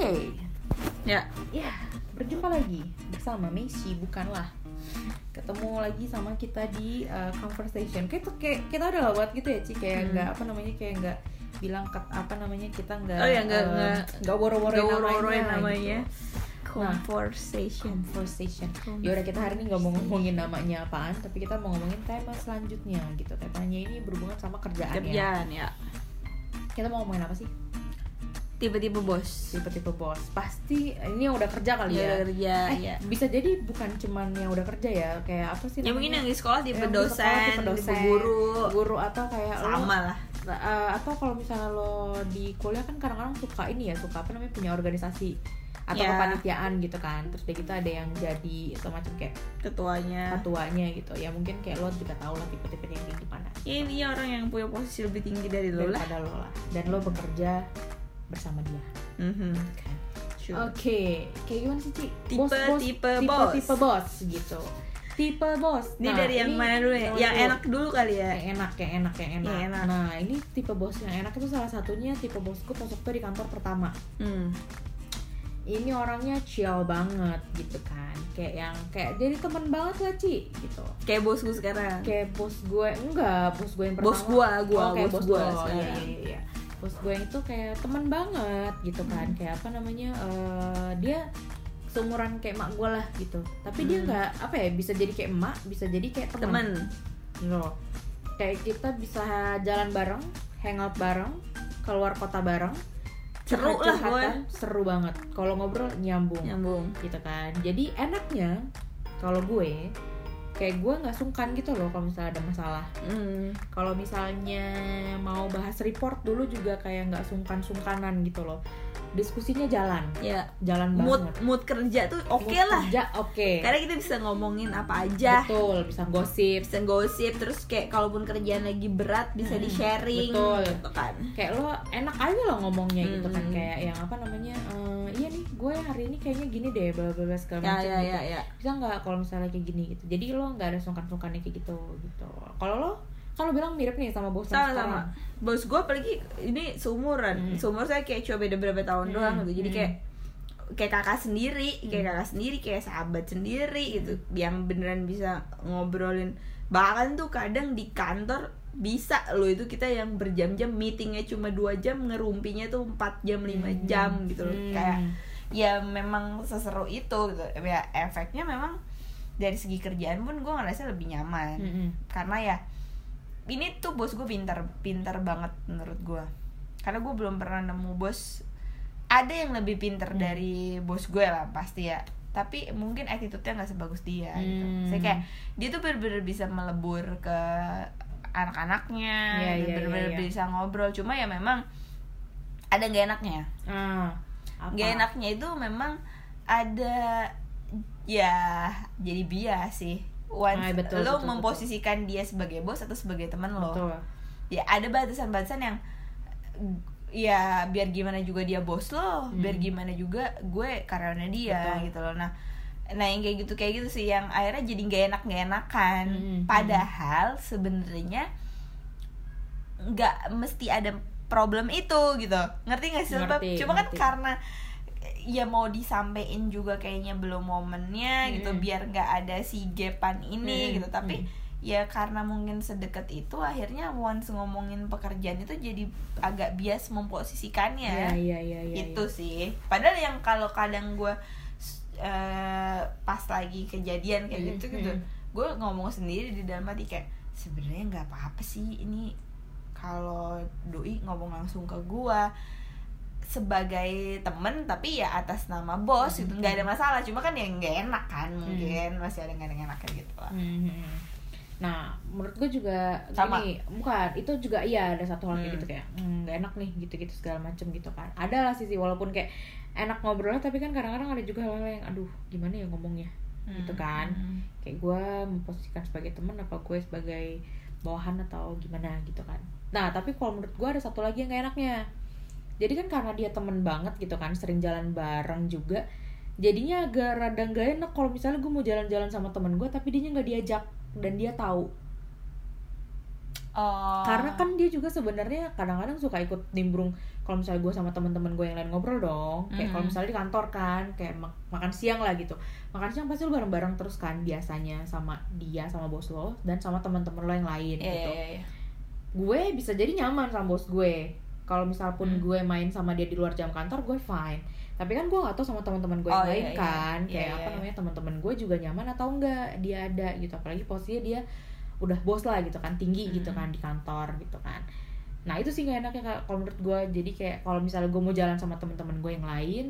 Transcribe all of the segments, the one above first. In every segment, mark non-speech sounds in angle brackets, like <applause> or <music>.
Oke, Ya. ya berjumpa lagi bersama Messi bukanlah ketemu lagi sama kita di uh, conversation kayak tuh kayak kita udah lewat gitu ya Ci kayak Hmm. nggak apa namanya kayak nggak bilang ket, apa namanya kita nggak Oh ya, nggak- uh, nggak- nggak woro-woroin nggak woro-woroin namanya, namanya. gitu. Conversation. conversation ya udah kita hari ini nggak mau ngomongin namanya apaan tapi kita mau ngomongin tema selanjutnya gitu temanya ini berhubungan sama kerjaan ya Kerjaan ya. kita mau ngomongin apa sih Tiba-tiba bos. tipe-tipe bos pasti ini yang udah kerja kali Ya, ya kerja eh, ya. bisa jadi bukan cuman yang udah kerja ya kayak apa sih Ya mungkin yang di sekolah tipe Yang di sekolah dosen, tipe dosen, tipe guru. guru atau kayak lo Sama lah. eh, atau kalau misalnya lo di kuliah kan kadang-kadang suka ini ya suka apa namanya punya organisasi atau Ya. kepanitiaan gitu kan terus dari kita ada yang jadi semacam kayak Ketuanya. ketuanya gitu ya mungkin kayak lo juga tahu lah tipe-tipe yang kayak gimana Ya, ini orang yang punya posisi lebih tinggi dari lo lah. daripada lo lah dan lo bekerja bersama dia Mhm. kan Sure. Oke, kayak gimana sih Ci? Tipe- tipe tipe, bos. tipe bos gitu. Tipe bos. Ini Nah, dari yang mana dulu ya? yang enak dulu kali ya. Yang enak, yang enak, yang enak. Yang enak. Nah, ini tipe bos yang enak itu salah satunya tipe bosku pas waktu di kantor pertama. Hmm. Ini orangnya chill banget gitu kan. Kayak yang kayak jadi temen banget lah Ci gitu. Kayak bos gue sekarang. Kayak bos gue enggak, bos gue yang pertama. Bos gua, gua, oh, bos bos, gue. Iya, iya, iya. Bos gue yang itu kayak teman banget gitu kan. Hmm. Kayak apa namanya? eh, dia seumuran kayak emak gue lah gitu. Tapi dia Hmm. nggak apa ya bisa jadi kayak emak, bisa jadi kayak teman. Temen. Gitu loh. Kayak kita bisa jalan bareng, hangout bareng, keluar kota bareng. Seru lah, curhat-curhatan, seru banget. Kalau ngobrol nyambung Nyambung. gitu kan jadi enaknya kalau gue kayak gue nggak sungkan gitu loh kalau misalnya ada masalah Hmm. kalau misalnya mau bahas report dulu juga kayak nggak sungkan-sungkanan gitu loh diskusinya jalan Ya. jalan Mood banget mood kerja tuh oke Mood lah. kerja oke Karena kita bisa ngomongin apa aja. betul bisa gosip bisa gosip terus kayak kalaupun kerjaan lagi berat bisa Hmm, di sharing betul. gitu kan kayak lo enak aja lo ngomongnya gitu kan Mm-mm. kayak yang apa namanya eh, iya nih gue hari ini kayaknya gini deh bla bla segala ya macam ya gitu. ya ya bisa nggak kalau misalnya kayak gini gitu jadi lo nggak ada sungkan-sungkannya kayak gitu gitu kalau lo kalau bilang mirip nih sama bos sama sama bos gue apalagi ini seumuran Hmm. seumur saya kayak cuma beda berapa tahun Hmm, doang gitu jadi hmm. kayak kayak kakak sendiri kayak Hmm. kakak sendiri kayak sahabat sendiri gitu yang beneran bisa ngobrolin bahkan tuh kadang di kantor bisa lo itu kita yang berjam-jam meetingnya cuma dua jam ngerumpinya tuh 4 jam 5 Hmm. jam gitu loh Hmm. kayak ya memang seseru itu gitu ya efeknya memang dari segi kerjaan pun gue ngerasa lebih nyaman Mm-mm. karena ya ini tuh bos gue pintar pintar banget menurut gue karena gue belum pernah nemu bos ada yang lebih pintar Hmm. dari bos gue lah pasti ya tapi mungkin attitude-nya nggak sebagus dia gitu. Hmm. Saya kayak dia tuh bener-bener bisa melebur ke anak-anaknya, Iya, dan iya, bener-bener iya, iya. bisa ngobrol. Cuma ya memang ada nggak enaknya. ah apa? Gak enaknya itu memang ada ya jadi bias sih. Once Ah, betul, lo betul, memposisikan dia sebagai bos atau sebagai teman lo. betul Ya ada batasan-batasan yang ya biar gimana juga dia bos lo, Hmm. biar gimana juga gue karyawannya dia Betul. gitu loh. Nah, nah yang kayak gitu kayak gitu sih yang akhirnya jadi nggak enak nggak enakan. Hmm, Padahal sebenarnya nggak mesti ada problem itu gitu. Ngerti nggak sih? Sebab Ngerti, Cuma kan ngerti. karena ya mau disampaikan juga kayaknya belum momennya gitu Mm-mm. biar nggak ada si gapan ini Mm-mm. gitu tapi Mm. ya karena mungkin sedekat itu akhirnya once ngomongin pekerjaan itu jadi agak bias memposisikannya Iya iya iya iya. itu sih padahal yang kalau kadang gue eh, pas lagi kejadian kayak Mm, gitu gitu mm. gue ngomong sendiri di dalam hati kayak sebenarnya nggak apa-apa sih ini kalau doi ngomong langsung ke gue sebagai temen tapi ya atas nama bos gitu nggak ada masalah cuma kan yang nggak enak kan mungkin masih ada nggak enak kayak gitu lah Mhm. Nah, menurut gue juga Sama. gini, bukan itu juga iya ada satu hal kayak Hmm. gitu kayak "Hmm, nggak enak nih gitu-gitu segala macem gitu kan. Ada lah sisi walaupun kayak enak ngobrolnya tapi kan kadang-kadang ada juga hal-hal yang aduh gimana ya ngomongnya gitu kan. Hmm. Kayak gue memposisikan sebagai teman apa gue sebagai bawahan atau gimana gitu kan. Nah, tapi kalau menurut gue ada satu lagi yang gak enaknya. Jadi kan karena dia temen banget gitu kan, sering jalan bareng juga. Jadinya agak rada gak enak kalau misalnya gue mau jalan-jalan sama temen gue tapi dia nggak diajak dan dia tahu oh karena kan dia juga sebenarnya kadang-kadang suka ikut nimbrung kalau misalnya gue sama teman-teman gue yang lain ngobrol dong kayak kalau Mhm. misalnya di kantor kan kayak mak- makan siang lah gitu makan siang pasti lu bareng-bareng terus kan biasanya sama dia sama bos lo dan sama teman-teman lo yang lain Iya, gitu iya, iya. gue bisa jadi nyaman sama bos gue kalau misal pun Hmm. gue main sama dia di luar jam kantor gue fine tapi kan gue nggak tahu sama teman-teman gue yang Oh, iya, lain iya. kan Iya, kayak iya, apa iya. namanya teman-teman gue juga nyaman atau enggak dia ada gitu apalagi posisinya dia udah bos lah gitu kan tinggi gitu Hmm. kan di kantor gitu kan nah itu sih gak enaknya kalau menurut gue jadi kayak kalau misalnya gue mau jalan sama teman-teman gue yang lain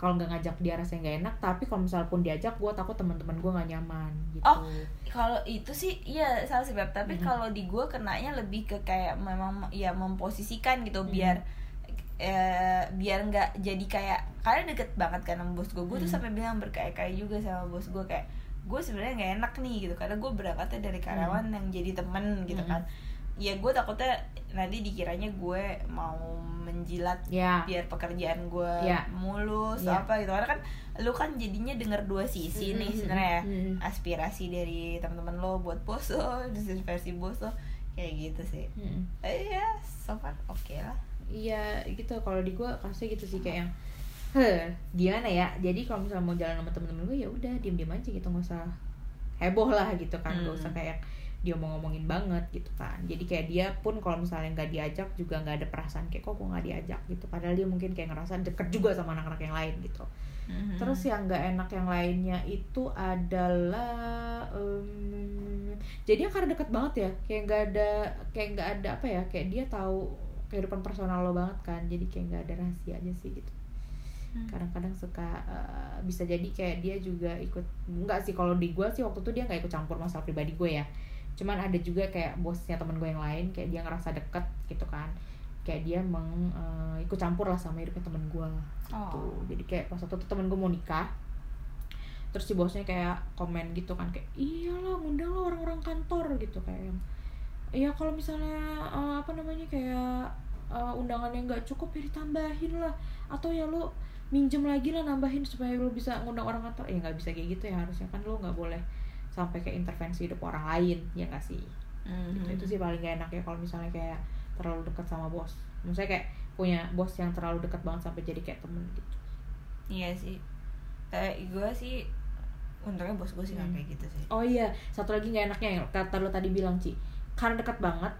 kalau nggak ngajak dia rasanya nggak enak tapi kalau misal pun diajak gue takut teman-teman gue nggak nyaman gitu Oh, kalau itu sih iya salah sih Beb tapi Mhm. kalau di gue kenanya lebih ke kayak memang ya memposisikan gitu Mhm. biar eh, biar nggak jadi kayak karena deket banget kan sama bos gue gue tuh Mhm. sampai bilang berkali-kali juga sama bos gue kayak gue sebenarnya nggak enak nih gitu karena gue berangkatnya dari karyawan yang jadi temen gitu Mhm. kan ya gue takutnya nanti dikiranya gue mau menjilat ya biar pekerjaan gue Ya. mulus Ya. apa gitu karena kan lu kan jadinya denger dua sisi nih Mhm, sebenarnya ya mhm. aspirasi dari teman-teman lo buat bos lo <laughs> dari versi bos lo kayak gitu sih Mm. eh ya so far oke lah Iya gitu kalau di gue kasih gitu sih kayak yang Heh, gimana ya? Jadi kalau misalnya mau jalan sama temen-temen gue ya udah diem-diem aja gitu nggak usah heboh lah gitu kan, nggak Hmm. usah kayak dia mau ngomongin banget gitu kan. Jadi kayak dia pun kalau misalnya nggak diajak juga nggak ada perasaan kayak kok gue nggak diajak gitu. Padahal dia mungkin kayak ngerasa deket juga sama anak-anak yang lain gitu. Mhm. Terus yang nggak enak yang lainnya itu adalah em, jadi karena deket banget ya kayak nggak ada kayak nggak ada apa ya kayak dia tahu kehidupan personal lo banget kan jadi kayak nggak ada rahasia aja sih gitu Hmm. kadang-kadang suka eh, bisa jadi kayak dia juga ikut nggak sih kalau di gue sih waktu itu dia nggak ikut campur masalah pribadi gue ya cuman ada juga kayak bosnya temen gue yang lain kayak dia ngerasa deket gitu kan. Kayak dia meng eh, ikut campur lah sama hidupnya temen gue. Oh. tuh jadi kayak pas waktu itu temen gue mau nikah terus si bosnya kayak komen gitu kan kayak iyalah ngundang lo orang-orang kantor gitu kayak yang iya kalau misalnya eh, apa namanya kayak eh, undangannya nggak cukup ya ditambahin lah. Atau ya lo minjem lagi lah nambahin supaya lo bisa ngundang orang kantor. Ya nggak bisa kayak gitu ya harusnya kan lo nggak boleh sampai kayak intervensi hidup orang lain ya nggak sih Mhm. gitu itu sih paling gak enak ya kalau misalnya kayak terlalu dekat sama bos maksudnya kayak punya bos yang terlalu dekat banget sampai jadi kayak temen gitu iya sih kayak gue sih untungnya bos gue sih nggak Hmm. kayak gitu sih Oh iya, satu lagi nggak enaknya yang kata lo tadi bilang Ci, karena dekat banget.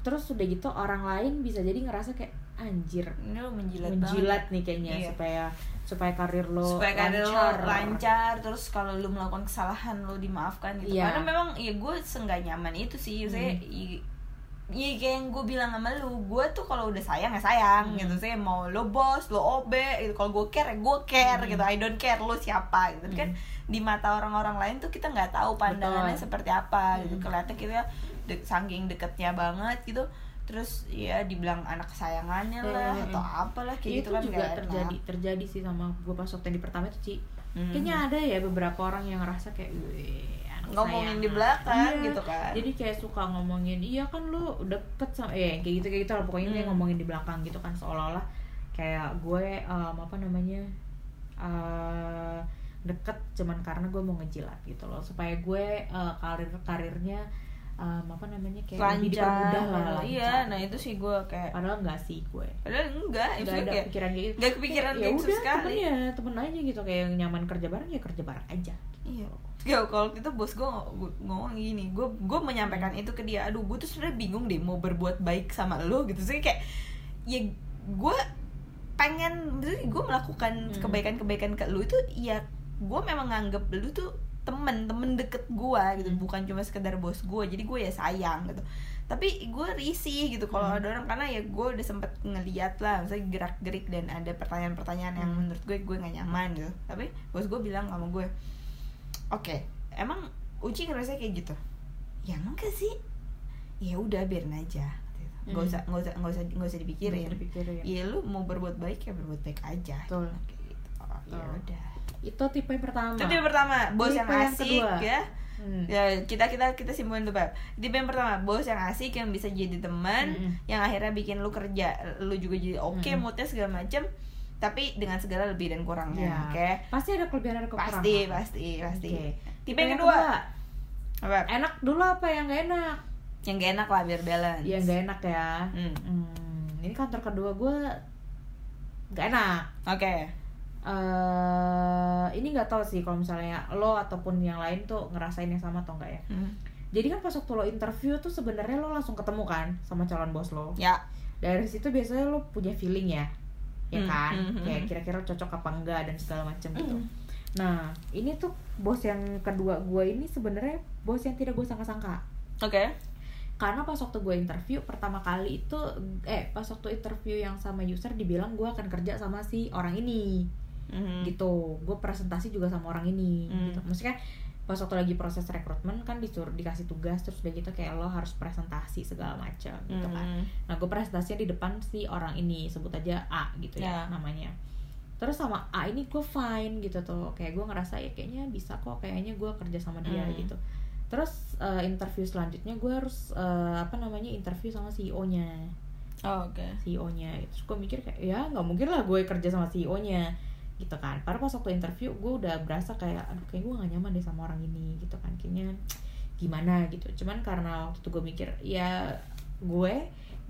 Terus udah gitu orang lain bisa jadi ngerasa kayak anjir ini lo menjilat, menjilat banget nih kayaknya Iya. supaya supaya karir lo supaya karir lo lancar. lancar terus kalau lo melakukan kesalahan lo dimaafkan gitu Iya. karena memang ya gue senggak nyaman itu sih saya Hmm. Iya kayak yang gue bilang sama lu, gue tuh kalau udah sayang ya sayang Hmm. gitu Saya mau lo bos, lo OB, gitu. kalau gue care ya gue care Hmm. gitu I don't care lo siapa gitu kan Di mata orang-orang lain tuh kita nggak tahu pandangannya Betul. seperti apa gitu Hmm. Kelihatan kita de- saking deketnya banget gitu Terus ya dibilang anak kesayangannya lah Hmm. atau apalah kayak Iya, gitu itu kan juga nggak enak. terjadi terjadi sih sama gue pas waktu yang di pertama itu Ci. Mhm. Kayaknya ada ya beberapa orang yang ngerasa kayak "Wih, anak ngomongin sayang." di belakang Iya. gitu kan jadi kayak suka ngomongin iya kan lu deket sama eh kayak gitu kayak gitu lah pokoknya dia Hmm. ngomongin di belakang gitu kan seolah-olah kayak gue em, apa namanya eh, deket cuman karena gue mau ngejilat gitu loh supaya gue eh, karir karirnya em, apa namanya kayak lebih lancar dipermudah lah lancar. iya nah itu sih gue kayak padahal enggak sih gue padahal enggak nggak itu ada kayak pikiran kayak gitu nggak kepikiran ya kayak gitu udah sekali temen ya temen aja gitu kayak yang nyaman kerja bareng ya kerja bareng aja Iya. Ya kalau kita bos gue ngomong gini, gue gue menyampaikan itu ke dia. Aduh, gue tuh sebenarnya bingung deh mau berbuat baik sama lo gitu. Sih kayak ya gue pengen, gue melakukan Hmm. kebaikan-kebaikan ke lu itu ya gue memang nganggep lu tuh temen temen deket gue gitu Hmm. bukan cuma sekedar bos gue jadi gue ya sayang gitu tapi gue risih gitu kalau Hmm. ada orang karena ya gue udah sempet ngeliat lah misalnya gerak gerik dan ada pertanyaan-pertanyaan yang Hmm. menurut gue gue nggak nyaman gitu tapi bos gue bilang sama gue oke emang Uci ngerasa kayak gitu ya enggak sih ya udah biarin aja nggak Hmm. usah nggak usah nggak usah nggak usah dipikirin dipikirin. Iya lu mau berbuat baik ya berbuat baik aja Betul. Gitu. oh, ya udah itu tipe yang pertama itu yang pertama bos yang Tipe yang asik kedua. ya Hmm. ya kita kita kita simpulin tuh Bab. tipe yang pertama bos yang asik yang bisa jadi teman Mm-mm. yang akhirnya bikin lu kerja lu juga jadi oke Mm-mm. moodnya segala macem tapi dengan segala lebih dan kurangnya Ya. oke pasti ada kelebihan ada kekurangan pasti pasti pasti Oke. tipe yang kedua apa enak dulu apa yang gak enak yang gak enak lah biar balance ya nggak enak ya Hmm. Hmm, ini kantor kedua gue nggak enak oke eh ini nggak tahu sih kalau misalnya lo ataupun yang lain tuh ngerasain yang sama atau enggak ya. Hmm. jadi kan pas waktu lo interview tuh sebenarnya lo langsung ketemu kan sama calon bos lo. Ya. Dari situ biasanya lo punya feeling ya ya Hmm, kan? hmm, hmm, kayak hmm. kira-kira cocok apa enggak dan segala macam gitu. Hmm. nah ini tuh bos yang kedua gue ini sebenarnya bos yang tidak gue sangka-sangka. Oke. Karena pas waktu gue interview pertama kali itu eh pas waktu interview yang sama user dibilang gue akan kerja sama si orang ini Mhm. gitu gue presentasi juga sama orang ini Hmm. gitu maksudnya pas waktu lagi proses rekrutmen kan disuruh dikasih tugas terus udah gitu kayak lo harus presentasi segala macam gitu kan Mhm. nah gue presentasinya di depan si orang ini sebut aja A gitu ya Ya. namanya terus sama A ini gue fine gitu tuh kayak gue ngerasa ya kayaknya bisa kok kayaknya gue kerja sama dia Hmm. gitu terus eh, interview selanjutnya gue harus eh, apa namanya interview sama CEO nya Oh, oke CEO nya terus gue mikir kayak ya nggak mungkin lah gue kerja sama CEO nya gitu kan. Padahal pas waktu interview gue udah berasa kayak aduh kayak gue gak nyaman deh sama orang ini gitu kan. Kayaknya gimana gitu. Cuman karena waktu itu gue mikir ya gue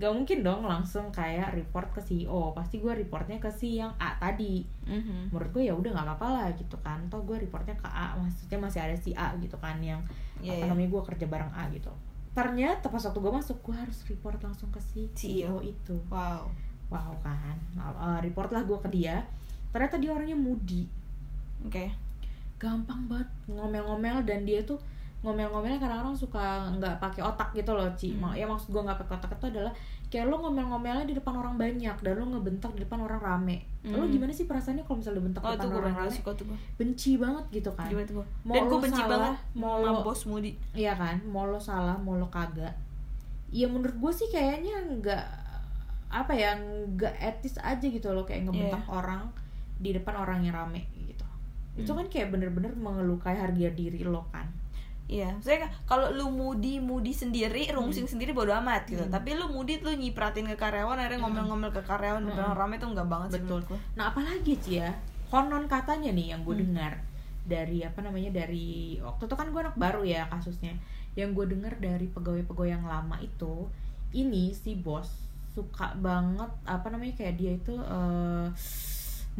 gak mungkin dong langsung kayak report ke CEO pasti gue reportnya ke si yang A tadi. Mhm. menurut gue ya udah nggak apa-apa lah gitu kan. Toh gue reportnya ke A maksudnya masih ada si A gitu kan yang Iya, apa iya. namanya gue kerja bareng A gitu. Ternyata pas waktu gue masuk gue harus report langsung ke si CEO itu. Wow. Wow kan. Eh, report lah gue ke dia ternyata dia orangnya moody. Oke. Gampang banget ngomel-ngomel dan dia tuh ngomel-ngomelnya kadang-kadang suka nggak pakai otak gitu loh Ci. Hmm. Ya maksud gue nggak pakai otak itu adalah kayak lo ngomel-ngomelnya di depan orang banyak dan lo ngebentak di depan orang rame. Lo Hmm. gimana sih perasaannya kalau misalnya bentak oh depan tuh orang rame? suka tuh gue benci banget gitu kan? Gimana tuh gue Mau dan gue lo benci salah, banget mau lo- bos Moody. Iya kan, mau lo salah, mau lo kagak. Ya menurut gue sih kayaknya nggak apa ya nggak etis aja gitu loh kayak ngebentak orang di depan orang yang rame gitu. Itu Hmm. kan kayak bener-bener mengelukai harga diri lo kan. Iya, saya kalau lu mudi mudi sendiri, rungsing sendiri bodo amat gitu. Hmm. Tapi lu mudi lu nyipratin ke karyawan, akhirnya ngomel-ngomel ke karyawan Hmm. orang rame tuh enggak banget sih Betul. menurut gua. Nah apalagi sih ya konon katanya nih yang gue Hmm. dengar dari apa namanya dari waktu itu kan gue anak baru ya kasusnya. Yang gue dengar dari pegawai-pegawai yang lama itu ini si bos suka banget apa namanya kayak dia itu eh,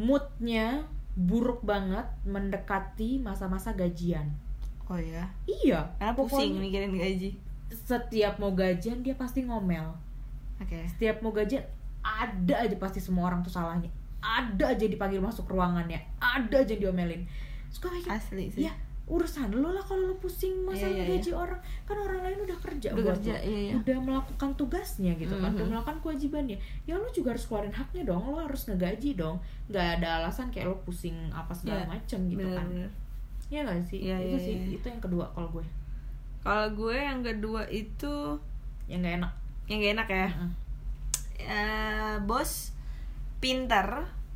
moodnya buruk banget mendekati masa-masa gajian. Oh iya. Iya. Karena pusing mikirin gaji. Setiap mau gajian dia pasti ngomel. Oke. setiap mau gajian ada aja pasti semua orang tuh salahnya ada aja dipanggil masuk ruangannya ada aja diomelin suka mikir Asli sih. ya urusan lo lah kalau lo pusing masalah Iya, iya, gaji orang kan orang lain udah kerja Udah buat kerja, lo. iya, iya. udah melakukan tugasnya gitu kan udah melakukan kewajibannya ya lo juga harus keluarin haknya dong lo harus ngegaji dong nggak ada alasan kayak lo pusing apa segala Iya, macem gitu kan Bener-bener. Iya gak sih Iya, itu iya, sih iya. itu yang kedua kalau gue Kalau gue yang kedua itu yang gak enak yang gak enak ya. Mm-mm. Eh, bos pinter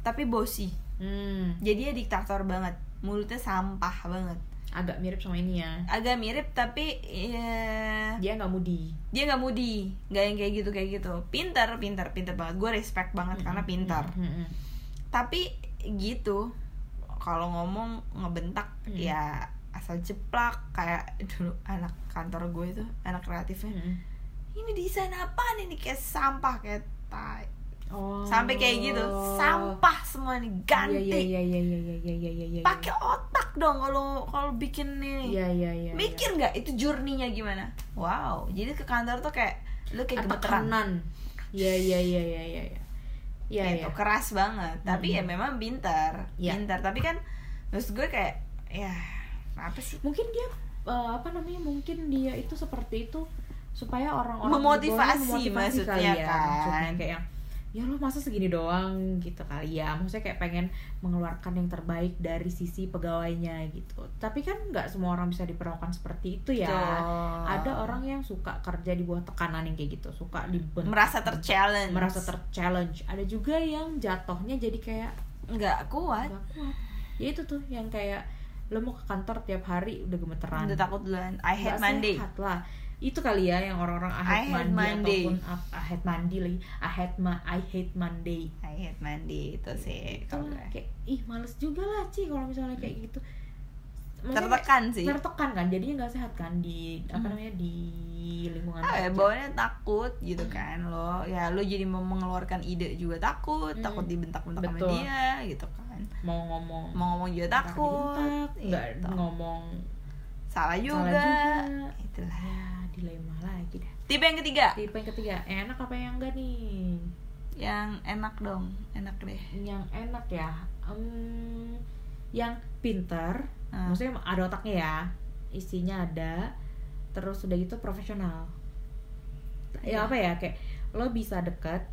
tapi bosi. hmm, Jadi dia diktator banget. Mulutnya sampah banget. Agak mirip sama ini ya. Agak mirip tapi ya dia nggak mudi dia nggak mudi nggak yang kayak gitu kayak gitu. Pinter pinter pinter banget. Gue respect banget karena pintar Mm-mm. tapi gitu. Kalau ngomong ngebentak Hmm. ya asal jeplak kayak dulu anak kantor gue itu anak kreatifnya. Mm-mm. ini desain apa ini? Kayak sampah kayak tai Oh. sampai kayak gitu sampah semua nih ganti Iya iya iya iya iya iya iya iya. iya. pakai otak dong kalau kalau bikin ini Iya iya iya. mikir nggak itu journey-nya gimana wow jadi ke kantor tuh kayak lu kayak gemeteran. Iya iya iya iya iya. Iya Iya gitu, iya. keras banget tapi ya Mhm. memang pintar Iya. pintar tapi kan maksud gue kayak ya apa sih Mungkin dia eh, apa namanya? Mungkin dia itu seperti itu supaya orang-orang Memotivasi memotivasi maksudnya kali ya. kan. Maksudnya kayak yang ya lo masa segini doang gitu kali ya. Maksudnya kayak pengen mengeluarkan yang terbaik dari sisi pegawainya gitu. Tapi kan nggak semua orang bisa diperlakukan seperti itu ya. Ada orang yang suka kerja di bawah tekanan yang kayak gitu suka dibentak merasa terchallenge. Merasa terchallenge. Ada juga yang jatuhnya jadi kayak nggak kuat. Gak kuat. Ya itu tuh yang kayak lo mau ke kantor tiap hari udah gemeteran. Udah takut duluan. I hate Nggak Monday. sehat lah itu kali ya yang orang-orang I hate, I hate Monday, Monday. ataupun I hate Monday lagi I hate ma I hate Monday I hate Monday itu sih itu lah kayak ih males juga lah Ci kalau misalnya kayak gitu maksudnya tertekan sih tertekan kan jadinya nggak sehat kan di apa Hmm. namanya di lingkungan ah, ya, kerja. bawaannya takut gitu kan lo ya lo jadi mau mengeluarkan ide juga takut Hmm. takut dibentak-bentak sama dia gitu kan mau ngomong mau ngomong juga takut nggak gitu. ngomong salah juga. salah juga itulah ya dilema lagi dah. Tipe yang ketiga? Tipe yang ketiga. Yang enak apa yang enggak nih? Yang enak dong. Enak deh. Yang enak ya. Em, yang pinter. Ah. maksudnya ada otaknya ya. Isinya ada. Terus udah gitu profesional. Iya. ya apa ya? Kayak lo bisa deket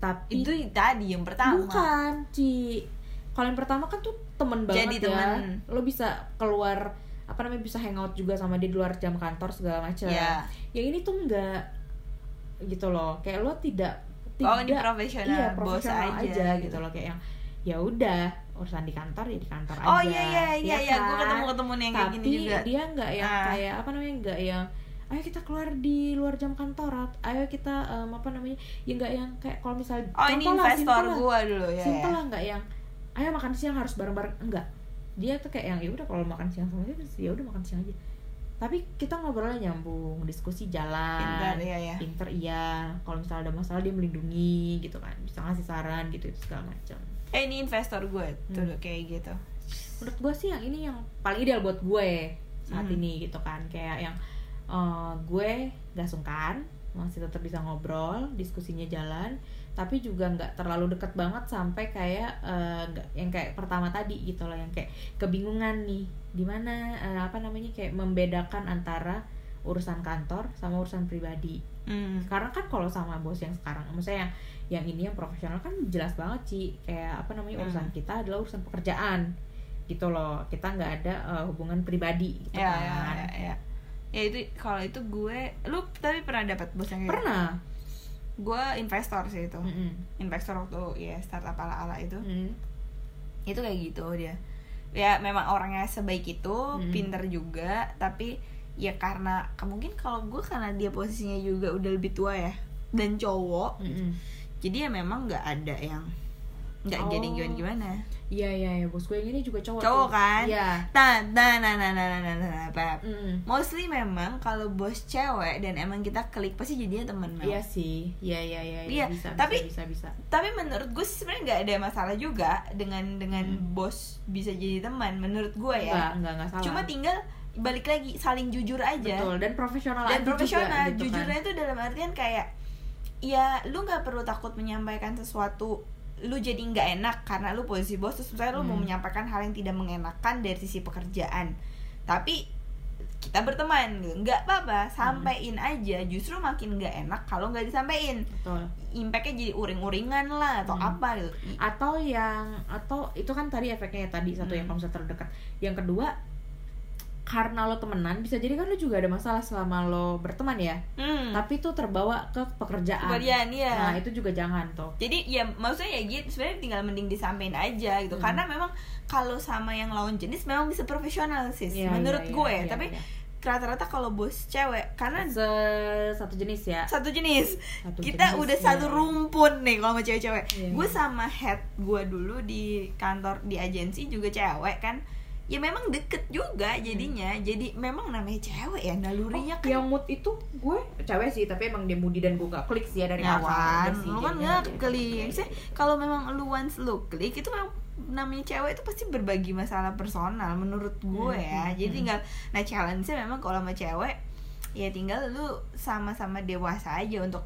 tapi itu tadi yang pertama. Bukan Ci. Kalau yang pertama kan tuh temen banget Jadi ya. temen. lo bisa keluar apa namanya bisa hangout juga sama dia di luar jam kantor segala macam. Ya yang ini tuh enggak gitu loh. Kayak lo tidak oh ini tidak- profesional iya bos profesional aja, aja, gitu. loh. Kayak yang ya udah urusan di kantor ya di kantor aja. oh iya iya iya ya iya. Gue kan? ketemu ketemu yang kayak tapi gini juga. dia nggak yang Ah. kayak apa namanya nggak yang ayo kita keluar di luar jam kantor ayo kita em, apa namanya ya nggak yang kayak kalau misal oh ini investor gue dulu ya, simple ya. lah nggak yang ayo makan siang harus bareng-bareng enggak dia tuh kayak yang ya udah kalau makan siang sama dia ya udah makan siang aja. Tapi kita ngobrolnya nyambung diskusi jalan pintar ya ya pinter iya. Kalau misalnya ada masalah dia melindungi gitu kan. Bisa ngasih saran gitu itu segala macam. Eh ini investor gue tuh Hmm. kayak gitu. Menurut gue sih yang ini yang paling ideal buat gue saat Hmm. ini gitu kan. Kayak yang eh, gue gak sungkan masih tetap bisa ngobrol diskusinya jalan tapi juga nggak terlalu deket banget sampai kayak eh, nggak yang kayak pertama tadi gitu loh yang kayak kebingungan nih di mana eh, apa namanya kayak membedakan antara urusan kantor sama urusan pribadi. Hmm. karena kan kalau sama bos yang sekarang maksudnya yang yang ini yang profesional kan jelas banget sih kayak apa namanya urusan Hmm. kita adalah urusan pekerjaan gitu loh. Kita nggak ada uh, hubungan pribadi gitu ya kan. ya ya ya. Ya itu kalau itu gue lu tapi pernah dapat bos yang kayak pernah gue investor sih itu Mm-mm. investor waktu ya startup ala ala itu Mm. itu kayak gitu dia ya memang orangnya sebaik itu Mm. pinter juga tapi ya karena mungkin kalau gue karena dia posisinya juga udah lebih tua ya dan cowok Mm-mm. jadi ya memang nggak ada yang nggak Oh. jadi gimana gimana iya iya iya bos gue yang ini juga cowok Cowok tuh. kan? iya nah nah nah nah nah nah nah, nah, nah. Mm. mostly memang kalau bos cewek dan emang kita klik pasti jadinya teman memang. iya sih iya iya iya Iya, bisa tapi- bisa bisa, bisa. tapi menurut gue sebenarnya nggak ada masalah juga dengan dengan Hmm. bos bisa jadi teman menurut gue ya nggak nggak salah cuma tinggal balik lagi saling jujur aja betul dan profesional dan profesional juga, gitu jujurnya kan. itu dalam artian kayak ya lu nggak perlu takut menyampaikan sesuatu lu jadi nggak enak karena lu posisi bos terus misalnya lu mau Hmm. menyampaikan hal yang tidak mengenakan dari sisi pekerjaan tapi kita berteman nggak apa-apa Hmm. sampein aja justru makin nggak enak kalau nggak disampaikan impactnya jadi uring-uringan lah atau Hmm. apa gitu atau yang atau itu kan tadi efeknya ya tadi satu yang Hmm. kalau misalnya terdekat yang kedua karena lo temenan bisa jadi kan lo juga ada masalah selama lo berteman ya hmm. tapi itu terbawa ke pekerjaan kemudian ya nah itu juga jangan tuh jadi ya maksudnya ya gitu sebenarnya tinggal mending disampaikan aja gitu Hmm. karena memang kalau sama yang lawan jenis memang bisa profesional sih Iya, menurut iya, gue iya, tapi iya. rata-rata kalau bos cewek karena Se- satu jenis ya satu jenis Satu kita jenis, udah iya. satu rumpun nih kalau sama cewek-cewek Iya, gue iya. sama head gue dulu di kantor di agensi juga cewek kan ya memang deket juga jadinya jadi memang namanya cewek ya nalurinya Hmm. Oh, kan yang mood itu gue cewek sih tapi emang dia moody dan gue gak klik sih ya dari Ya awal kan, sih, lu kan nggak jadi klik. Maksudnya, gitu. kalau memang lu once lu klik itu memang namanya cewek itu pasti berbagi masalah personal menurut gue Hmm, ya. hmm, Jadi hmm. tinggal nah challenge-nya memang kalau sama cewek ya tinggal lu sama-sama dewasa aja untuk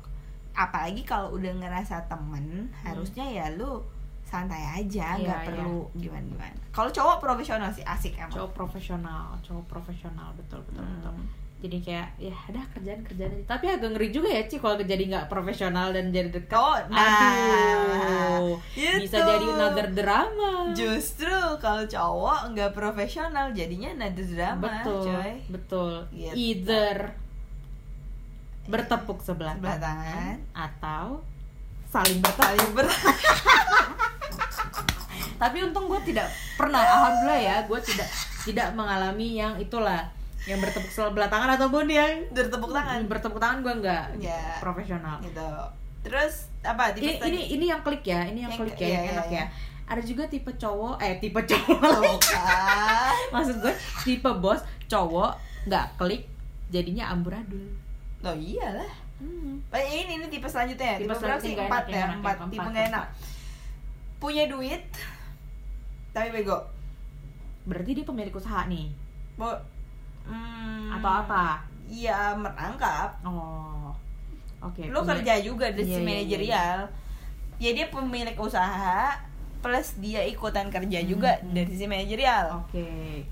apalagi kalau udah ngerasa temen harusnya ya lu santai aja. Iya, nggak iya. perlu gimana gimana kalau cowok profesional sih asik emang cowok profesional cowok profesional betul betul betul Hmm. jadi kayak ya ada kerjaan kerjaan aja. tapi agak ngeri juga ya Ci kalau jadi nggak profesional dan jadi dekat Oh, nah, aduh bisa Itu. jadi another drama Justru kalau cowok nggak profesional jadinya nada drama, betul coy. betul Gitu. either bertepuk sebelah, Sebelah tangan. atau saling bertepuk Saling ber <laughs> tapi untung gue tidak pernah alhamdulillah ya gue tidak tidak mengalami yang itulah yang bertepuk sebelah tangan ataupun yang bertepuk tangan. bertepuk tangan gue nggak Ya. profesional Gitu. Terus apa? ini, ini ini yang klik ya ini yang, Yang klik ya yang iya, enak iya, ya ada juga tipe cowok eh tipe cowok kan. <laughs> maksud gue tipe bos cowok nggak klik jadinya amburadul Loh iyalah. hmm. Eh, ini ini tipe selanjutnya. Tipe, Tipe berapa selanjutnya sih? nggak Empat ya, empat. Tipe keempat, nggak enak. Punya duit, tapi bego. berarti dia pemilik usaha nih Bo, hmm, atau apa Iya merangkap. oh oke Lu punya- kerja juga dari Iya, sisi iya, manajerial. Ya dia pemilik usaha plus dia ikutan kerja juga Hmm, hmm. dari sisi manajerial. oke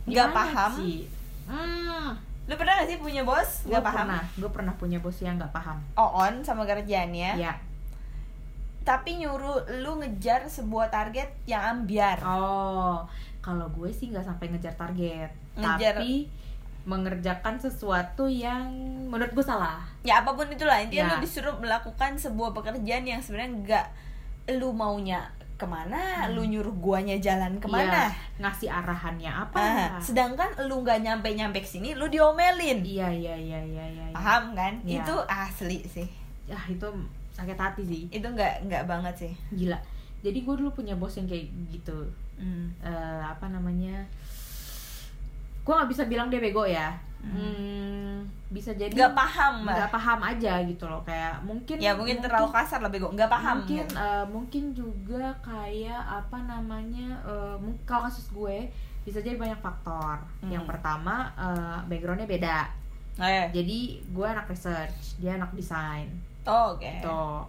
Nggak Gimana paham? sih? hmm Lu pernah gak sih punya bos? gue Gak paham? pernah gue pernah punya bos yang nggak paham On sama kerjaannya. ya Tapi nyuruh lu ngejar sebuah target yang ambiar. oh kalau gue sih nggak sampai ngejar target Ngejar- tapi mengerjakan sesuatu yang menurut gue salah Ya apa pun itulah intinya Ya. lu disuruh melakukan sebuah pekerjaan yang sebenarnya nggak lu maunya ke mana, Hmm. lu nyuruh guanya jalan ke mana. Iya, ngasih arahannya apa Ah, sedangkan lu nggak nyampe nyampe sini, lu diomelin. iya iya iya iya iya iya. Paham kan? Iya. Itu asli sih. ya itu sakit hati sih Itu nggak nggak banget sih. gila jadi gue dulu punya bos yang kayak gitu Hmm. Eh, apa namanya gue nggak bisa bilang dia bego ya Hmm. Hmm, bisa jadi Nggak paham nggak paham aja gitu loh kayak mungkin Ya mungkin terlalu kasar lah bego. Nggak paham. mungkin gitu. eh, mungkin juga kayak apa namanya mung- kalau kasus gue bisa jadi banyak faktor Hmm. yang pertama eh, backgroundnya beda Eh. jadi gue anak research dia anak desain Oh, Oke. Tuh.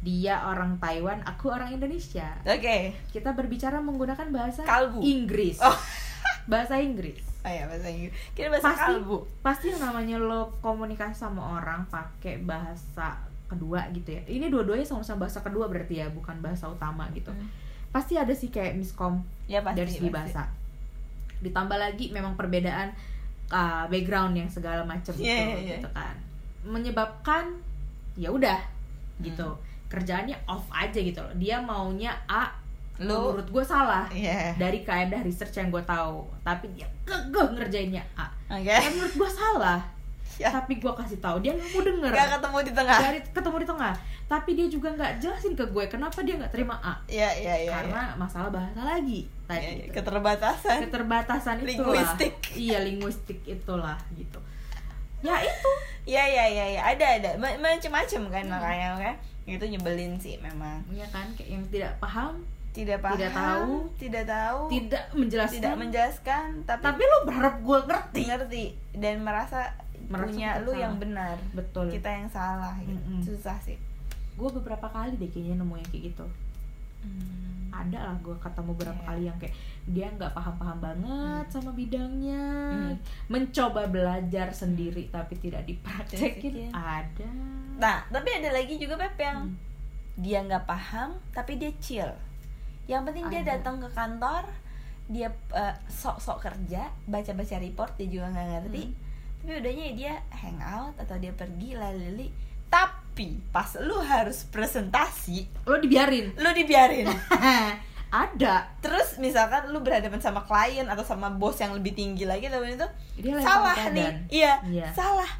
dia orang Taiwan aku orang Indonesia Oke. kita berbicara menggunakan bahasa Kalbu. Inggris Oh. <laughs> bahasa Inggris Oh ya bahasa Inggris. Kira bahasa pasti kalbu. pasti yang namanya lo komunikasi sama orang pakai bahasa kedua gitu ya ini dua-duanya sama-sama bahasa kedua berarti ya bukan bahasa utama gitu Hmm. pasti ada sih kayak miskom Ya pasti. dari segi pasti. bahasa ditambah lagi memang perbedaan uh, background yang segala macam Iya, gitu iya, iya. gitu kan menyebabkan ya udah gitu Hmm. kerjaannya off aja gitu loh dia maunya A Lu menurut gue salah Iya. dari kaedah research yang gue tahu tapi dia kekeh ngerjainnya A Oke. yang menurut gue salah Ya. tapi gue kasih tahu dia nggak mau denger Gak ketemu di tengah. dari ketemu di tengah tapi dia juga nggak jelasin ke gue kenapa dia nggak terima A Iya iya iya. karena masalah bahasa lagi tadi iya. gitu. keterbatasan. keterbatasan itulah Linguistik. iya linguistik itulah gitu ya itu Iya iya iya iya. ada ada Ma- macem-macem kan Hmm. makanya kan itu nyebelin sih memang. ya kan kayak yang tidak paham Tidak paham. Tidak tahu. Tidak tahu. tidak menjelaskan tidak menjelaskan tapi, tapi lo berharap gue ngerti ngerti dan merasa, Merasa punya lu salah. yang benar. betul Kita yang salah gitu. Mm-mm. Susah sih. gue beberapa kali deh kayaknya nemu yang kayak gitu ada lah gue ketemu beberapa Iya. kali yang kayak dia nggak paham-paham banget Hmm. sama bidangnya Hmm. mencoba belajar sendiri tapi tidak Praktekin. dipraktekin ada Nah, tapi ada lagi juga Pep yang Hmm. dia nggak paham tapi dia chill. Yang penting dia datang ke kantor, dia eh, sok-sok kerja, baca-baca report dia juga nggak ngerti. Hmm. Tapi udahnya dia hangout atau dia pergi lali Tapi pas lu harus presentasi, lo dibiarin lu dibiarin. <laughs> ada Terus misalkan lu berhadapan sama klien atau sama bos yang lebih tinggi lagi tapi itu dia salah badan. nih. Iya, Iya. salah.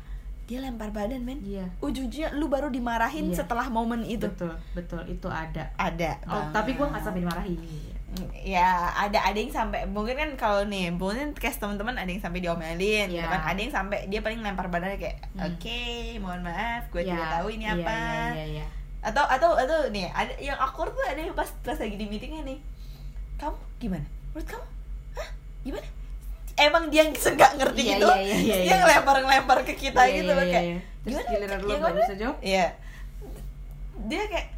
Dia lempar badan, men. iya Ujung-ujungnya lu baru dimarahin Iya. setelah momen itu. betul betul itu ada Ada. oh, banget. tapi gue nggak sampai dimarahin ya ada ada yang sampai mungkin kan kalau nih mungkin case teman-teman ada yang sampai diomelin gitu Iya. kan ada yang sampai dia paling lempar badannya kayak Hmm. oke mohon maaf gue tidak Ya, tahu ini iya, apa iya, iya, iya. atau atau atau nih ada yang awkward tuh ada yang pas pas lagi di meetingnya nih kamu gimana menurut kamu hah gimana emang dia nggak ngerti Iya, gitu iya, iya, iya, dia iya. ngelempar ngelempar ke kita Iya, gitu loh iya, kayak iya. terus gimana giliran lo Ya, gimana? bisa jawab iya dia kayak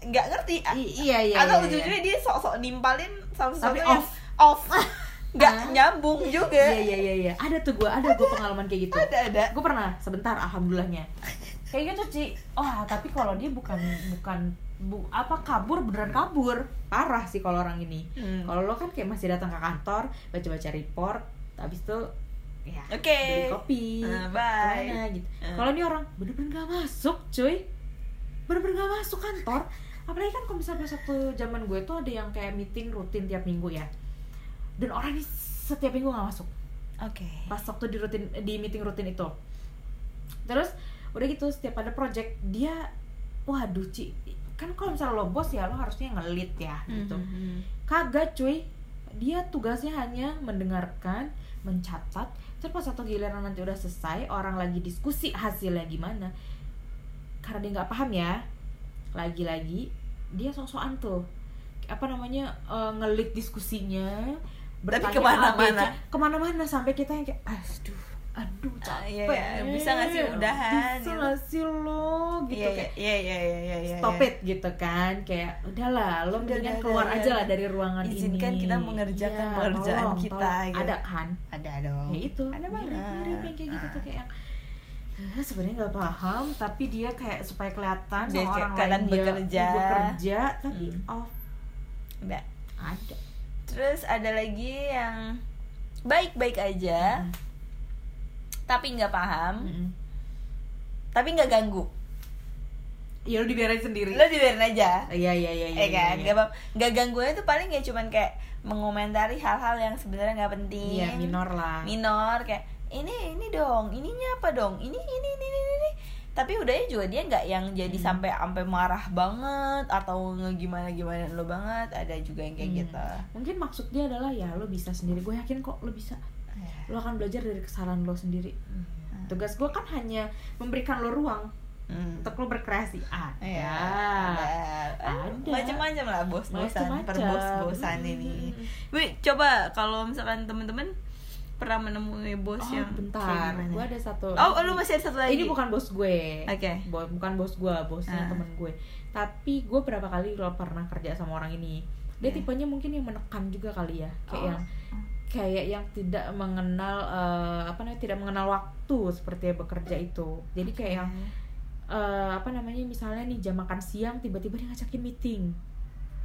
nggak ngerti. I- iya iya atau iya, iya. ujung-ujungnya dia sok-sok nimpalin sama sesuatu Tapi yang off. off. <laughs> Nggak Ah. nyambung juga. Iya iya iya iya. Ada tuh gue ada gue pengalaman kayak gitu. Ada ada. Gue pernah sebentar alhamdulillahnya. Kayak gitu Ci. Wah tapi kalau dia bukan bukan bu, apa kabur beneran kabur. Parah sih kalau orang ini. Hmm. kalau lo kan kayak masih datang ke kantor baca baca report habis itu ya Oke. beli kopi. Ah, bye. ke mana gitu. Ah. kalau ini orang bener-bener gak masuk cuy. Bener-bener gak masuk kantor apalagi kan kalau misalnya pas waktu zaman gue tuh ada yang kayak meeting rutin tiap minggu ya. Dan orang ini setiap minggu gak masuk. Oke. Pas waktu di rutin di meeting rutin itu. Terus udah gitu setiap ada project dia waduh Ci kan kalau misalnya lo bos ya lo harusnya ngelit ya gitu. Mhm. kagak cuy. Dia tugasnya hanya mendengarkan mencatat terus pas satu giliran nanti udah selesai orang lagi diskusi hasilnya gimana. Karena dia nggak paham ya lagi-lagi dia sok-sokan tuh apa namanya eh, ngelit diskusinya bertanya ke mana-mana. Ke mana-mana sampai kita yang kayak aduh aduh Ah, capek iya, iya. Bisa nggak sih udahan, bisa gitu. nggak sih lo gitu Iya, kayak iya, iya, iya, iya, iya, stop iya. it gitu kan kayak udahlah lo Udah, mendingan udah, keluar udah, aja lah dari ruangan Izinkan ini kita mengerjakan Iya, pekerjaan tolong, kita, tolong. gitu. ada kan Ada dong. ya itu Ada banget. mirip-mirip yang kayak gitu tuh kayak yang "Ah, sebenarnya nggak paham tapi dia kayak supaya kelihatan Dia sama orang lain dia bekerja. bekerja tapi Hmm. off Udah. ada Terus ada lagi yang baik-baik aja, Hmm. tapi nggak paham, Mm-mm. tapi nggak ganggu. ya lo dibiarin sendiri Lo dibiarin aja. iya iya iya ya kan iya. nggak apa nggak gangguannya tuh paling ya cuman kayak mengomentari hal-hal yang sebenarnya nggak penting iya minor lah minor kayak ini ini dong ininya apa dong? Ini ini ini ini, ini. tapi udahnya juga dia nggak yang jadi Hmm. sampai sampai marah banget atau ngegimana gimana lo banget. Ada juga yang kayak Hmm. gitu. Mungkin maksud dia adalah ya lo bisa sendiri. Gue yakin kok lo bisa. Lo akan belajar dari kesalahan lo sendiri. Tugas gue kan hanya memberikan lo ruang Hmm. untuk lo berkreasi. Ada. Iya, Ada. macam-macam lah bos-bosan, perbos-bosan Mm, ini. Wih, coba kalau misalkan temen-temen pernah menemui bos oh yang bentar gue ada satu Oh, oh, lu masih ada satu lagi? ini bukan bos gue Oke. Bo- bukan bos gue bosnya Ah. temen gue tapi gue berapa kali lo pernah kerja sama orang ini dia Iya. tipenya mungkin yang menekan juga kali ya kayak Oh. yang kayak yang tidak mengenal eh, apa namanya tidak mengenal waktu seperti bekerja itu jadi kayak yang eh, apa namanya misalnya nih jam makan siang tiba-tiba dia ngajakin meeting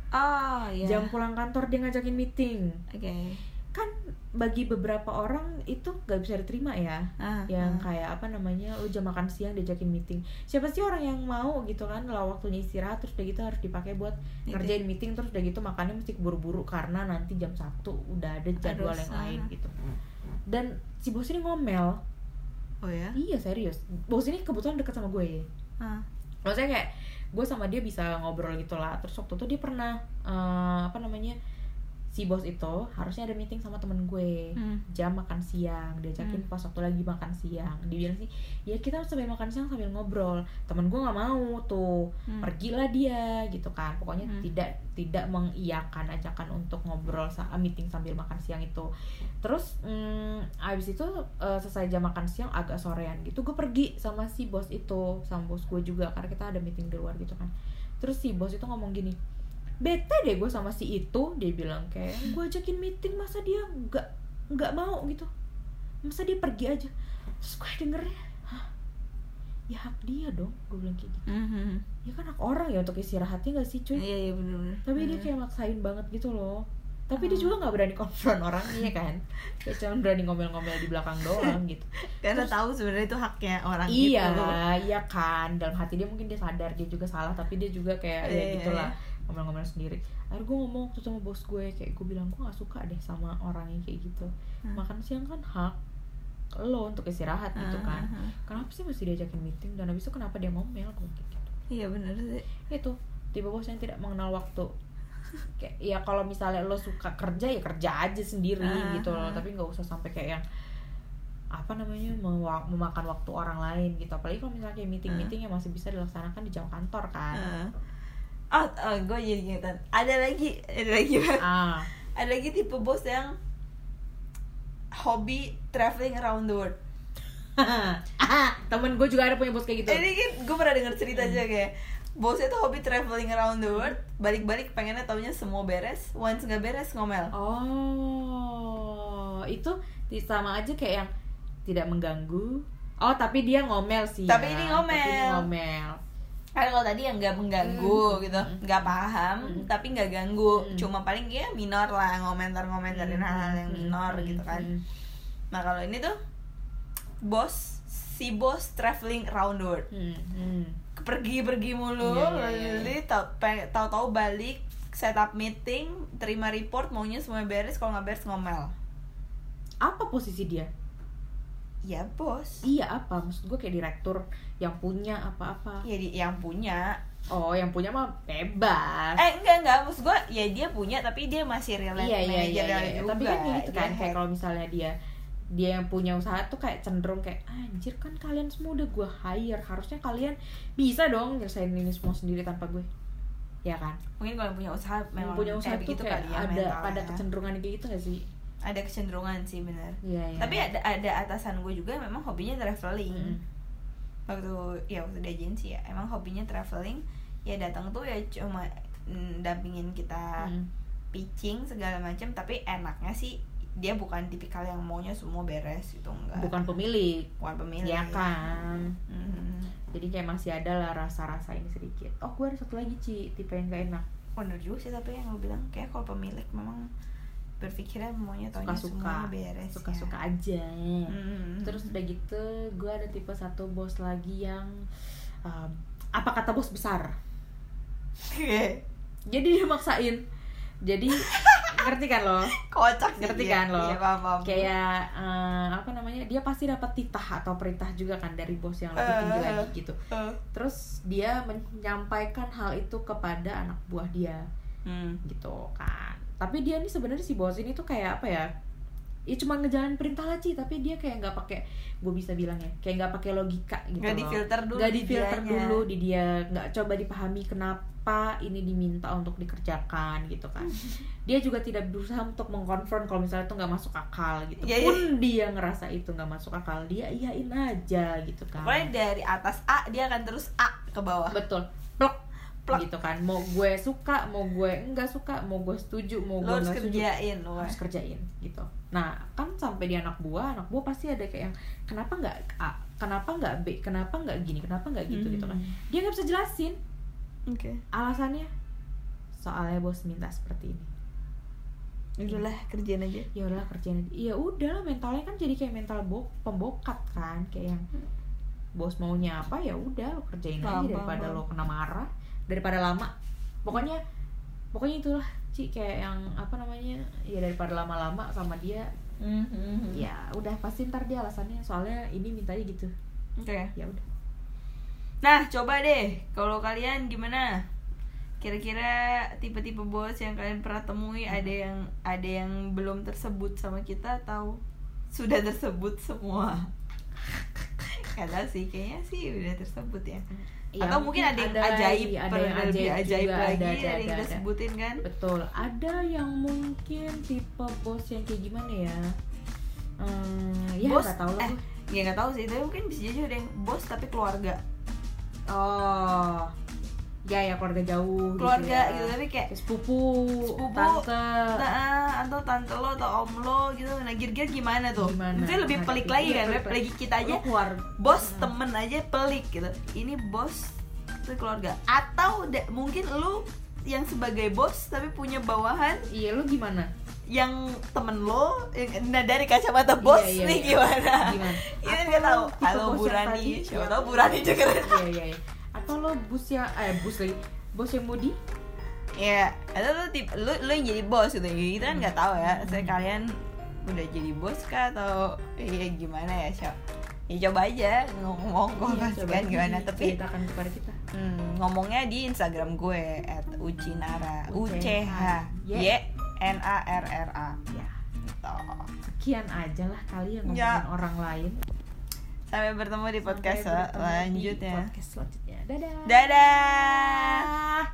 Oh, iya. jam pulang kantor dia ngajakin meeting Oke. kan bagi beberapa orang itu gak bisa diterima ya Ah, yang ah. kayak apa namanya lu jam makan siang diajakin meeting siapa sih orang yang mau gitu kan lah waktunya istirahat terus udah gitu harus dipakai buat Meeting. ngerjain meeting terus udah gitu makannya mesti buru-buru karena nanti jam satu udah ada jadwal yang salah. lain gitu dan si bos ini ngomel Oh ya? iya serius bos ini kebetulan deket sama gue Ah. maksudnya kayak gue sama dia bisa ngobrol gitu lah terus waktu itu dia pernah eh, apa namanya si bos itu harusnya ada meeting sama temen gue Hmm. jam makan siang diajakin Hmm. pas waktu lagi makan siang dia bilang sih ya kita sambil makan siang sambil ngobrol temen gue nggak mau tuh Hmm. pergilah dia gitu kan pokoknya Hmm. tidak tidak mengiyakan ajakan untuk ngobrol saat meeting sambil makan siang itu terus mm, abis itu eh, selesai jam makan siang agak sorean gitu gue pergi sama si bos itu sama bos gue juga karena kita ada meeting di luar gitu kan terus si bos itu ngomong gini bete deh gue sama si itu. Dia bilang kayak gue ajakin meeting masa dia nggak nggak mau? Gitu. Masa dia pergi aja. Terus gue dengernya hah? Ya hak dia dong gue bilang kayak gitu. Mhm. ya kan hak orang ya untuk istirahatnya gak sih cuy? Iya, iya benar-benar. tapi dia kayak maksain banget gitu loh. Tapi dia Oh. juga nggak berani konfront orangnya kan? Dia cuma berani ngomel-ngomel di belakang doang <laughs> gitu. Karena tahu sebenarnya itu haknya orang iya gitu. iya kan. Dalam hati dia mungkin dia sadar dia juga salah tapi dia juga kayak Iya, ya iya, gitulah ngomel-ngomel sendiri. Akhirnya gue ngomong tuh sama bos gue kayak gue bilang gue gak suka deh sama orang yang kayak gitu. Hmm. makan siang kan hak lo untuk istirahat gitu Ah, kan. ah. kenapa sih mesti diajakin meeting? Dan habis itu kenapa dia ngomel? Gue kayak gitu. Iya benar sih. itu tipe bos yang tidak mengenal waktu. <laughs> Kayak ya kalau misalnya lo suka kerja ya kerja aja sendiri gitu loh. tapi nggak usah sampai kayak yang apa namanya memakan waktu orang lain gitu. Apalagi kalau misalnya kayak meeting meeting yang masih bisa dilaksanakan di jam kantor kan. Oh, oh gue jadi ingetan. Ada lagi, ada lagi, ah ada lagi tipe bos yang hobi traveling around the world. <laughs> ah temen gue juga ada punya bos kayak gitu Ini kan gue pernah denger cerita aja kayak bosnya tuh hobi traveling around the world, balik-balik pengennya taunya semua beres, once nggak beres ngomel. oh itu sama aja kayak yang tidak mengganggu oh tapi dia ngomel sih Tapi ya. ini ngomel. tapi ini ngomel Kan kalau tadi yang nggak mengganggu Hmm. gitu, nggak paham, Hmm. tapi nggak ganggu, Hmm. cuma paling ya minor lah ngomentar-ngomentarin hal-hal yang minor gitu kan. Nah kalau ini tuh bos si bos traveling around the world, Hmm, hmm. pergi-pergi mulu, Iya, iya, iya. lalu pe- tahu-tahu balik setup meeting, terima report, maunya semua beres, kalau nggak beres ngomel. apa posisi dia Ya bos, iya apa? Maksud gue kayak direktur yang punya apa-apa. Ya di, yang punya. Oh yang punya mah bebas. Eh enggak enggak. Maksud gue ya dia punya tapi dia masih relate iya iya iya, iya. juga tapi kan kayak gitu kan? kayak kalau misalnya dia dia yang punya usaha tuh kayak cenderung kayak anjir kan kalian semua udah gue hire. Harusnya kalian bisa dong nyelesain ini semua sendiri tanpa gue. Ya kan? Mungkin kalau yang punya usaha yang memang punya usaha eh, tuh kayak kali ya ada ada kecenderungan kayak gitu gak sih ada kecenderungan sih benar iya iya. Tapi ada ada atasan gue juga memang hobinya traveling. Mm. waktu ya waktu di agensi ya emang hobinya traveling. Ya datang tuh ya cuma mm, dampingin kita Mm. pitching segala macam tapi enaknya sih dia bukan tipikal yang maunya semua beres gitu enggak. Bukan pemilik. Bukan pemilik. Ya kan? Mhm. jadi kayak masih ada lah rasa-rasa ini sedikit. Oh gue ada satu lagi Ci tipe yang gak enak. Bener juga sih tapi yang lo bilang kayak kalau pemilik memang berpikirnya maunya taunya suka-suka beres ya. suka-suka aja Mhm. terus udah gitu gue ada tipe satu bos lagi yang um, apa kata bos besar jadi dia maksain jadi <laughs> ngerti kan lo kocak sih Ngerti dia. kan lo? Iya, paham, paham. kayak eh, apa namanya dia pasti dapat titah atau perintah juga kan dari bos yang lebih tinggi Eh. lagi gitu Eh. terus dia menyampaikan hal itu kepada anak buah dia Hmm. gitu kan tapi dia ini sebenarnya si bos ini tuh kayak apa ya? Ya cuma ngejalanin perintah lah Ci. Tapi dia kayak nggak pakai gue bisa bilang ya kayak nggak pakai logika gitu Nggak difilter dulu nggak di difilter dianya. dulu di dia. Nggak coba dipahami kenapa ini diminta untuk dikerjakan gitu kan. <laughs> Dia juga tidak berusaha untuk mengkonfront kalau misalnya itu nggak masuk akal gitu. Iya, iya. pun dia ngerasa itu nggak masuk akal dia iyain aja gitu kan. Pokoknya dari atas A dia akan terus A ke bawah. betul. Plok Plok. gitu kan. Mau gue suka mau gue enggak suka mau gue setuju mau Lo gue harus nggak setuju kerjain lo. harus kerjain gitu. Nah kan sampai di anak buah anak buah pasti ada kayak yang kenapa nggak A kenapa nggak B kenapa nggak gini kenapa nggak gitu gitu kan. Dia nggak bisa jelasin. Oke. alasannya? Soalnya bos minta seperti ini. Udahlah kerjain aja. ya udahlah kerjain aja. Ya udahlah mentalnya kan jadi kayak mental bo pembokat kan. Kayak yang bos maunya apa ya udah lo kerjain Paham, aja daripada lo kena marah daripada lama pokoknya pokoknya itulah Ci kayak yang apa namanya ya daripada lama-lama sama dia Hmm. ya udah pasti ntar dia alasannya soalnya ini mintanya gitu Oke. ya udah Nah, coba deh kalau kalian gimana? Kira-kira tipe-tipe bos yang kalian pernah temui ada yang ada yang belum tersebut sama kita atau sudah tersebut semua? <laughs> Kata sih kayaknya sih udah tersebut ya. Ya, atau mungkin ada yang ajaib, lagi, ada yang lebih ajaib, ajaib juga, lagi ada, dari ada, yang ada, kita ada. sebutin kan? betul ada yang mungkin tipe bos yang kayak gimana ya Hmm, ya Bos, nggak tahu lah eh. Ya nggak tahu sih, tapi mungkin bisa jadi ada yang bos tapi keluarga. oh ya ya keluarga jauh Keluarga gitu, gitu, ya. tapi kayak sepupu, Sepupu, tante Nah, atau tante lo atau om lo gitu. Nah, kira-kira gimana tuh? Gimana? Mungkin lebih Nah, pelik iya, lagi kan, pelik, lagi kita aja Lu keluar bos Hmm. temen aja pelik gitu. Ini bos itu keluarga. Atau mungkin lu yang sebagai bos tapi punya bawahan iya lu gimana yang temen lo yang- nah dari kacamata bos Iya, iya, nih iya. gimana? Gimana? Ini Atau nggak tahu. Halo Burani, siapa tahu Burani juga. iya iya iya atau lo bus yang eh bus lagi bos yang mudi Ya, atau lu tip, lu lu yang jadi bos gitu. Kita kan nggak tahu ya. Saya Hmm. kalian udah jadi bos kah atau ya gimana ya, Syok? Ya coba aja ngomong Iya, kok coba kan gimana tapi ceritakan kepada kita hmm, ngomongnya di Instagram gue @ucinara U C H Y. N A R R A ya gitu. sekian aja lah kali yang ngomongin Ya. orang lain Sampai bertemu di podcast Sampai bertemu di podcast selanjutnya dadah Dadah.